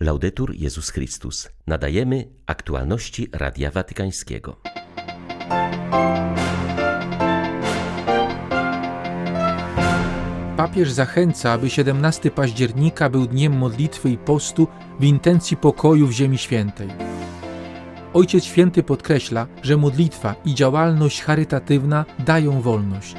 Laudetur Jezus Chrystus. Nadajemy aktualności Radia Watykańskiego. Papież zachęca, aby 17 października był dniem modlitwy i postu w intencji pokoju w Ziemi Świętej. Ojciec Święty podkreśla, że modlitwa i działalność charytatywna dają wolność.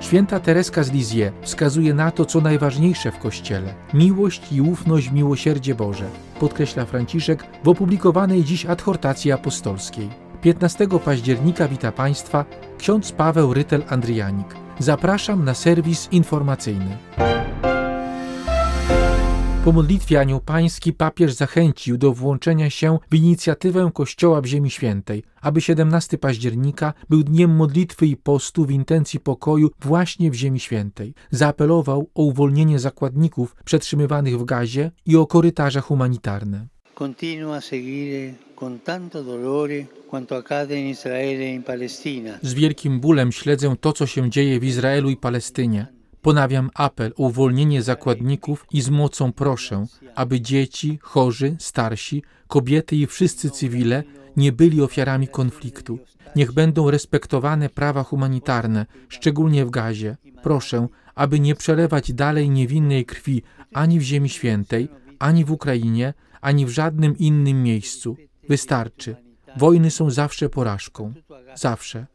Święta Tereska z Lizie wskazuje na to, co najważniejsze w Kościele miłość i ufność w miłosierdzie Boże, podkreśla Franciszek w opublikowanej dziś adhortacji apostolskiej. 15 października wita Państwa ksiądz Paweł Rytel Andrianik. Zapraszam na serwis informacyjny. Po modlitwie Anioł Pański papież zachęcił do włączenia się w inicjatywę Kościoła w Ziemi Świętej, aby 17 października był dniem modlitwy i postu w intencji pokoju właśnie w Ziemi Świętej. Zaapelował o uwolnienie zakładników przetrzymywanych w gazie i o korytarze humanitarne. Continua seguire con tanto dolore e. Z wielkim bólem śledzę to, co się dzieje w Izraelu i Palestynie. Ponawiam apel o uwolnienie zakładników i z mocą proszę, aby dzieci, chorzy, starsi, kobiety i wszyscy cywile nie byli ofiarami konfliktu. Niech będą respektowane prawa humanitarne, szczególnie w Gazie. Proszę, aby nie przelewać dalej niewinnej krwi ani w Ziemi Świętej, ani w Ukrainie, ani w żadnym innym miejscu. Wystarczy. Wojny są zawsze porażką. Zawsze.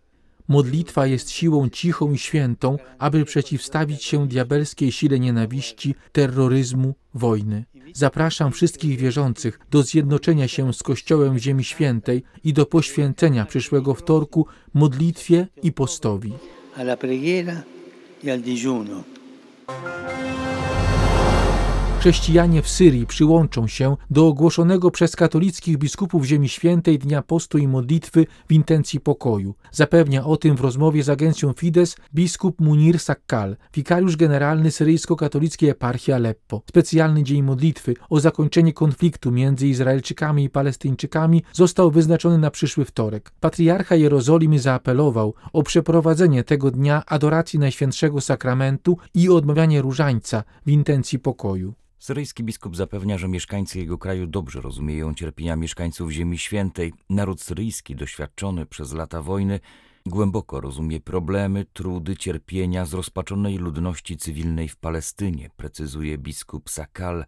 Modlitwa jest siłą cichą i świętą, aby przeciwstawić się diabelskiej sile nienawiści, terroryzmu, wojny. Zapraszam wszystkich wierzących do zjednoczenia się z Kościołem w Ziemi Świętej i do poświęcenia przyszłego wtorku modlitwie i postowi. Alla preghiera e al digiuno. Chrześcijanie w Syrii przyłączą się do ogłoszonego przez katolickich biskupów Ziemi Świętej Dnia Postu i Modlitwy w intencji pokoju. Zapewnia o tym w rozmowie z agencją Fides biskup Munir Sakkal, wikariusz generalny syryjsko-katolickiej eparchii Aleppo. Specjalny dzień modlitwy o zakończenie konfliktu między Izraelczykami i Palestyńczykami został wyznaczony na przyszły wtorek. Patriarcha Jerozolimy zaapelował o przeprowadzenie tego dnia adoracji Najświętszego Sakramentu i odmawianie różańca w intencji pokoju. Syryjski biskup zapewnia, że mieszkańcy jego kraju dobrze rozumieją cierpienia mieszkańców Ziemi Świętej. Naród syryjski, doświadczony przez lata wojny, głęboko rozumie problemy, trudy, cierpienia zrozpaczonej ludności cywilnej w Palestynie, precyzuje biskup Sakal.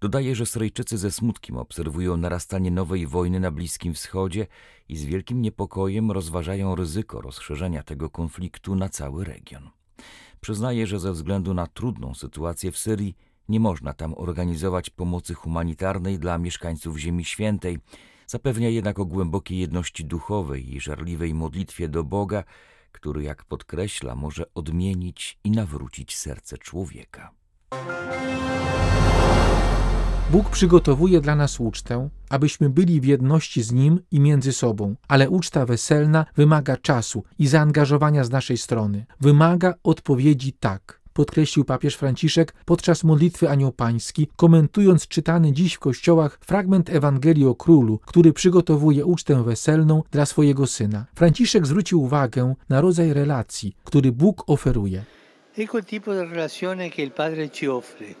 Dodaje, że Syryjczycy ze smutkiem obserwują narastanie nowej wojny na Bliskim Wschodzie i z wielkim niepokojem rozważają ryzyko rozszerzenia tego konfliktu na cały region. Przyznaje, że ze względu na trudną sytuację w Syrii nie można tam organizować pomocy humanitarnej dla mieszkańców Ziemi Świętej. Zapewnia jednak o głębokiej jedności duchowej i żarliwej modlitwie do Boga, który, jak podkreśla, może odmienić i nawrócić serce człowieka. Bóg przygotowuje dla nas ucztę, abyśmy byli w jedności z Nim i między sobą, ale uczta weselna wymaga czasu i zaangażowania z naszej strony. Wymaga odpowiedzi tak podkreślił papież Franciszek podczas modlitwy Anioł Pański, komentując czytany dziś w kościołach fragment Ewangelii o Królu, który przygotowuje ucztę weselną dla swojego syna. Franciszek zwrócił uwagę na rodzaj relacji, który Bóg oferuje. Ecco il tipo di relazione che il Padre ci offre.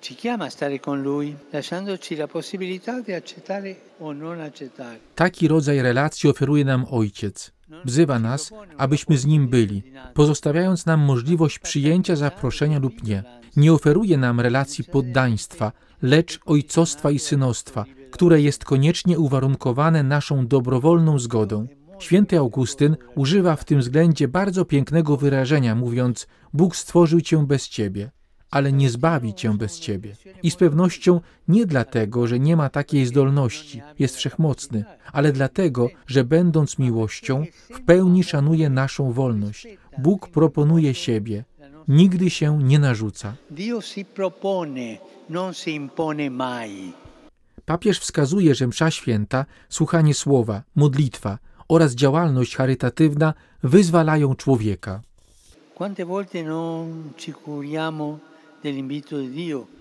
Ci chiama a stare con Lui, lasciandoci la possibilità di accettare o non accettare. Taki rodzaj relacji oferuje nam Ojciec. Wzywa nas, abyśmy z Nim byli, pozostawiając nam możliwość przyjęcia zaproszenia lub nie. Nie oferuje nam relacji poddaństwa, lecz ojcostwa i synostwa, które jest koniecznie uwarunkowane naszą dobrowolną zgodą. Święty Augustyn używa w tym względzie bardzo pięknego wyrażenia, mówiąc: Bóg stworzył cię bez ciebie ale nie zbawi cię bez ciebie. I z pewnością nie dlatego, że nie ma takiej zdolności, jest wszechmocny, ale dlatego, że będąc miłością, w pełni szanuje naszą wolność. Bóg proponuje siebie, nigdy się nie narzuca. Dio si propone, non si impone mai. Papież wskazuje, że msza święta, słuchanie słowa, modlitwa oraz działalność charytatywna wyzwalają człowieka. Quante volte non ci curiamo?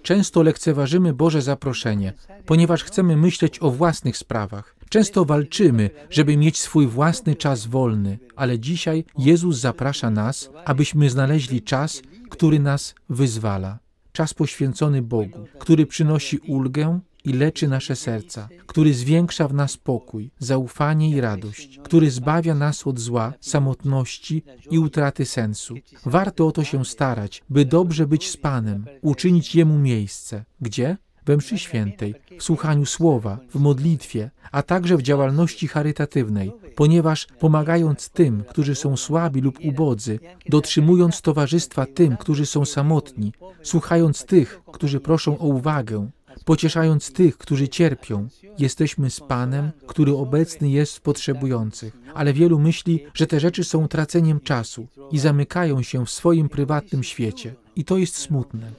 Często lekceważymy Boże zaproszenie, ponieważ chcemy myśleć o własnych sprawach. Często walczymy, żeby mieć swój własny czas wolny, ale dzisiaj Jezus zaprasza nas, abyśmy znaleźli czas, który nas wyzwala. Czas poświęcony Bogu, który przynosi ulgę i leczy nasze serca, który zwiększa w nas pokój, zaufanie i radość, który zbawia nas od zła, samotności i utraty sensu. Warto o to się starać, by dobrze być z Panem, uczynić Jemu miejsce. Gdzie? we mszy świętej, w słuchaniu słowa, w modlitwie, a także w działalności charytatywnej, ponieważ pomagając tym, którzy są słabi lub ubodzy, dotrzymując towarzystwa tym, którzy są samotni, słuchając tych, którzy proszą o uwagę, pocieszając tych, którzy cierpią, jesteśmy z Panem, który obecny jest w potrzebujących. Ale wielu myśli, że te rzeczy są traceniem czasu i zamykają się w swoim prywatnym świecie. I to jest smutne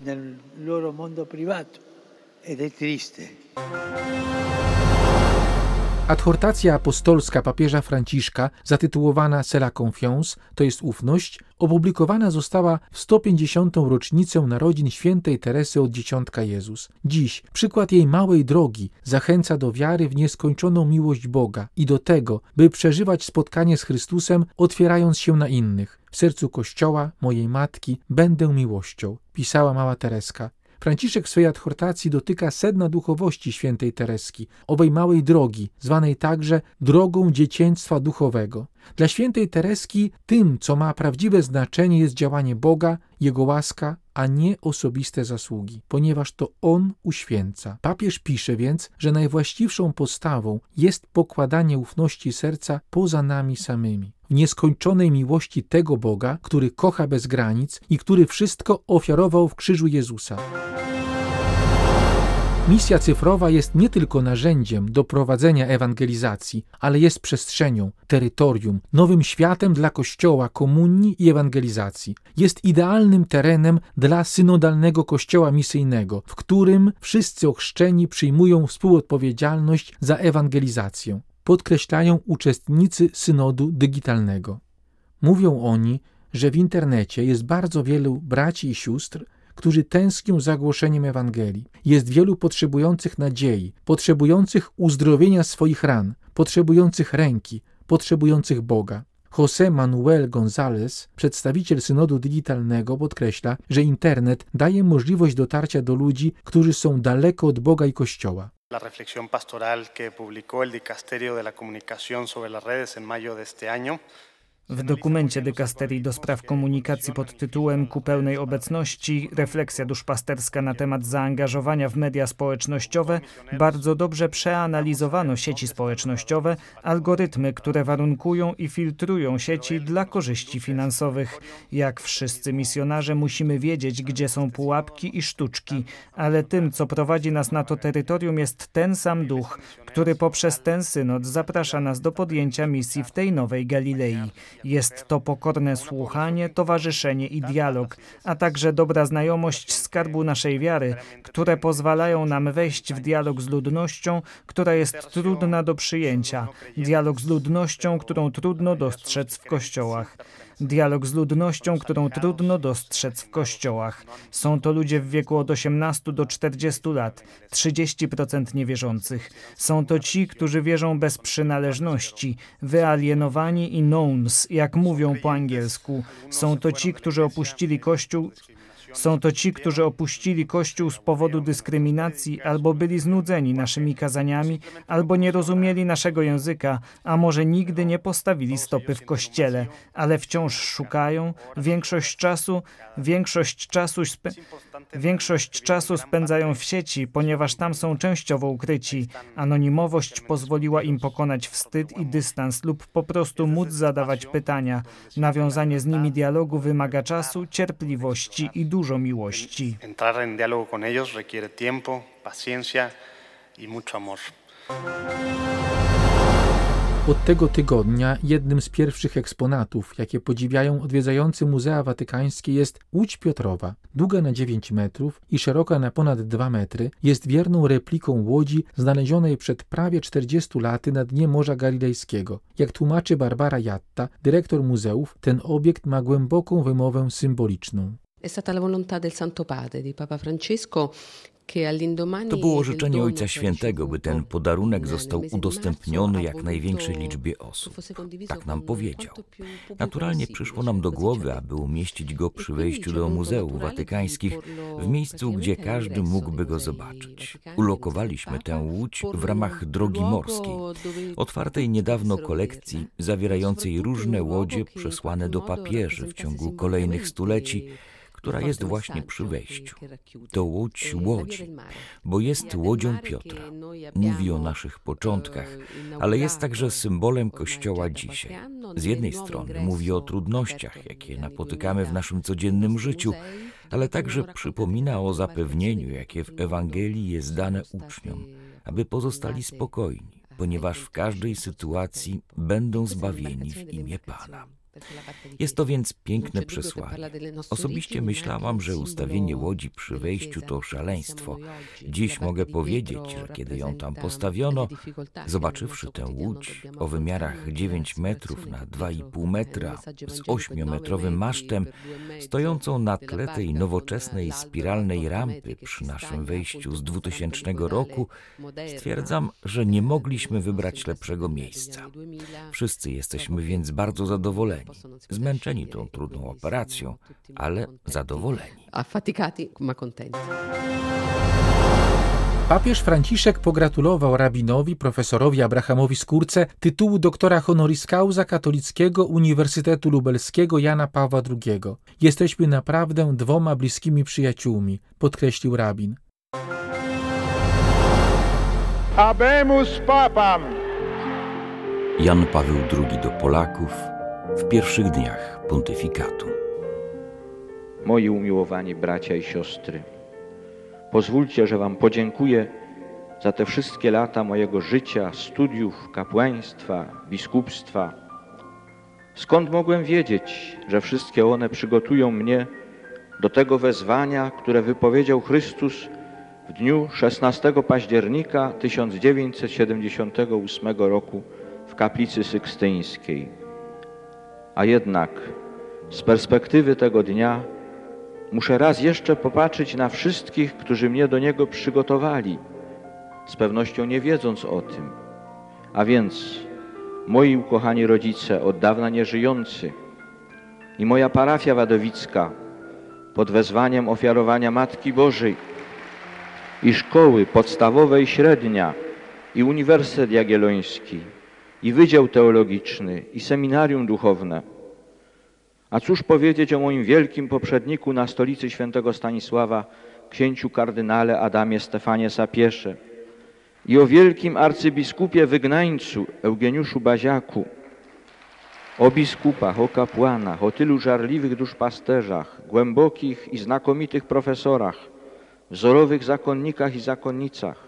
ed è triste. Adhortacja apostolska papieża Franciszka, zatytułowana Cela Confiance, to jest ufność, opublikowana została w 150. rocznicę narodzin świętej Teresy od Dzieciątka Jezus. Dziś przykład jej małej drogi zachęca do wiary w nieskończoną miłość Boga i do tego, by przeżywać spotkanie z Chrystusem, otwierając się na innych. W sercu Kościoła, mojej matki, będę miłością, pisała mała Tereska. Franciszek w swojej adhortacji dotyka sedna duchowości świętej Tereski, owej małej drogi, zwanej także drogą dzieciństwa duchowego. Dla świętej Tereski tym, co ma prawdziwe znaczenie, jest działanie Boga, Jego łaska, a nie osobiste zasługi, ponieważ to On uświęca. Papież pisze więc, że najwłaściwszą postawą jest pokładanie ufności serca poza nami samymi nieskończonej miłości tego Boga, który kocha bez granic i który wszystko ofiarował w krzyżu Jezusa. Misja cyfrowa jest nie tylko narzędziem do prowadzenia ewangelizacji, ale jest przestrzenią, terytorium, nowym światem dla Kościoła, komunii i ewangelizacji. Jest idealnym terenem dla synodalnego Kościoła misyjnego, w którym wszyscy ochrzczeni przyjmują współodpowiedzialność za ewangelizację podkreślają uczestnicy synodu digitalnego. Mówią oni, że w internecie jest bardzo wielu braci i sióstr, którzy tęsknią za głoszeniem Ewangelii. Jest wielu potrzebujących nadziei, potrzebujących uzdrowienia swoich ran, potrzebujących ręki, potrzebujących Boga. José Manuel González, przedstawiciel synodu digitalnego, podkreśla, że internet daje możliwość dotarcia do ludzi, którzy są daleko od Boga i Kościoła. La reflexión pastoral que publicó el Dicasterio de la Comunicación sobre las redes en mayo de este año w dokumencie dykasterii do spraw komunikacji pod tytułem Ku pełnej obecności refleksja duszpasterska na temat zaangażowania w media społecznościowe bardzo dobrze przeanalizowano sieci społecznościowe, algorytmy, które warunkują i filtrują sieci dla korzyści finansowych. Jak wszyscy misjonarze musimy wiedzieć, gdzie są pułapki i sztuczki, ale tym, co prowadzi nas na to terytorium jest ten sam duch, który poprzez ten synod zaprasza nas do podjęcia misji w tej nowej Galilei. Jest to pokorne słuchanie, towarzyszenie i dialog, a także dobra znajomość skarbu naszej wiary, które pozwalają nam wejść w dialog z ludnością, która jest trudna do przyjęcia, dialog z ludnością, którą trudno dostrzec w kościołach dialog z ludnością, którą trudno dostrzec w kościołach. Są to ludzie w wieku od 18 do 40 lat, 30% niewierzących. Są to ci, którzy wierzą bez przynależności, wyalienowani i knowns, jak mówią po angielsku. Są to ci, którzy opuścili Kościół są to ci, którzy opuścili Kościół z powodu dyskryminacji, albo byli znudzeni naszymi kazaniami, albo nie rozumieli naszego języka, a może nigdy nie postawili stopy w Kościele, ale wciąż szukają. Większość czasu, większość czasu, większość czasu spędzają w sieci, ponieważ tam są częściowo ukryci. Anonimowość pozwoliła im pokonać wstyd i dystans lub po prostu móc zadawać pytania. Nawiązanie z nimi dialogu wymaga czasu, cierpliwości i dużo miłości. Entrar en diálogo con ellos requiere tiempo, paciencia y mucho amor. Od tego tygodnia jednym z pierwszych eksponatów, jakie podziwiają odwiedzający Muzea Watykańskie jest Łódź Piotrowa. Długa na 9 metrów i szeroka na ponad 2 metry, jest wierną repliką łodzi znalezionej przed prawie 40 laty na dnie Morza Galilejskiego. Jak tłumaczy Barbara Jatta, dyrektor muzeów, ten obiekt ma głęboką wymowę symboliczną. È stata la volontà del Santo Padre, di Papa Francesco, To było życzenie Ojca Świętego, by ten podarunek został udostępniony jak największej liczbie osób. Tak nam powiedział. Naturalnie przyszło nam do głowy, aby umieścić go przy wejściu do muzeów watykańskich, w miejscu, gdzie każdy mógłby go zobaczyć. Ulokowaliśmy tę łódź w ramach drogi morskiej, otwartej niedawno kolekcji zawierającej różne łodzie przesłane do papieży w ciągu kolejnych stuleci która jest właśnie przy wejściu. To łódź łodzi, bo jest łodzią Piotra. Mówi o naszych początkach, ale jest także symbolem Kościoła dzisiaj. Z jednej strony mówi o trudnościach, jakie napotykamy w naszym codziennym życiu, ale także przypomina o zapewnieniu, jakie w Ewangelii jest dane uczniom, aby pozostali spokojni, ponieważ w każdej sytuacji będą zbawieni w imię Pana. Jest to więc piękne przesłanie. Osobiście myślałam, że ustawienie łodzi przy wejściu to szaleństwo. Dziś mogę powiedzieć, że kiedy ją tam postawiono, zobaczywszy tę łódź o wymiarach 9 metrów na 2,5 metra z 8-metrowym masztem, stojącą na tle tej nowoczesnej spiralnej rampy przy naszym wejściu z 2000 roku, stwierdzam, że nie mogliśmy wybrać lepszego miejsca. Wszyscy jesteśmy więc bardzo zadowoleni zmęczeni tą trudną operacją, ale zadowoleni. Affaticati, ma contenti. Papież Franciszek pogratulował rabinowi profesorowi Abrahamowi Skórce tytułu doktora honoris causa Katolickiego Uniwersytetu Lubelskiego Jana Pawła II. Jesteśmy naprawdę dwoma bliskimi przyjaciółmi, podkreślił rabin. Habemus papam! Jan Paweł II do Polaków w pierwszych dniach pontyfikatu. Moi umiłowani bracia i siostry, pozwólcie, że Wam podziękuję za te wszystkie lata mojego życia, studiów, kapłaństwa, biskupstwa. Skąd mogłem wiedzieć, że wszystkie one przygotują mnie do tego wezwania, które wypowiedział Chrystus w dniu 16 października 1978 roku w kaplicy sykstyńskiej. A jednak z perspektywy tego dnia muszę raz jeszcze popatrzeć na wszystkich, którzy mnie do niego przygotowali, z pewnością nie wiedząc o tym. A więc moi ukochani rodzice, od dawna nieżyjący, i moja parafia wadowicka pod wezwaniem ofiarowania Matki Bożej, i szkoły podstawowe i średnia, i Uniwersytet Jagielloński, i Wydział Teologiczny, i Seminarium Duchowne. A cóż powiedzieć o moim wielkim poprzedniku na stolicy świętego Stanisława, księciu kardynale Adamie Stefanie Sapiesze i o wielkim arcybiskupie wygnańcu Eugeniuszu Baziaku, o biskupach, o kapłanach, o tylu żarliwych duszpasterzach, głębokich i znakomitych profesorach, wzorowych zakonnikach i zakonnicach.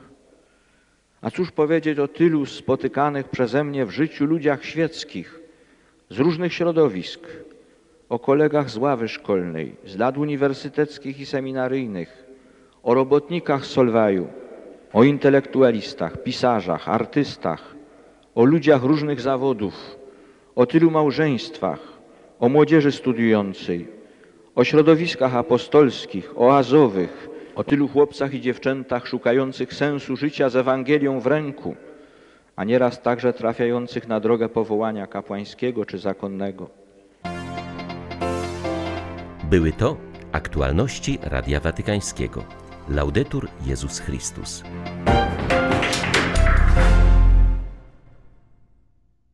A cóż powiedzieć o tylu spotykanych przeze mnie w życiu ludziach świeckich z różnych środowisk, o kolegach z ławy szkolnej, z lat uniwersyteckich i seminaryjnych, o robotnikach Solwaju, o intelektualistach, pisarzach, artystach, o ludziach różnych zawodów, o tylu małżeństwach, o młodzieży studiującej, o środowiskach apostolskich, oazowych, o tylu chłopcach i dziewczętach szukających sensu życia z Ewangelią w ręku, a nieraz także trafiających na drogę powołania kapłańskiego czy zakonnego. Były to aktualności Radia Watykańskiego. Laudetur Jezus Chrystus.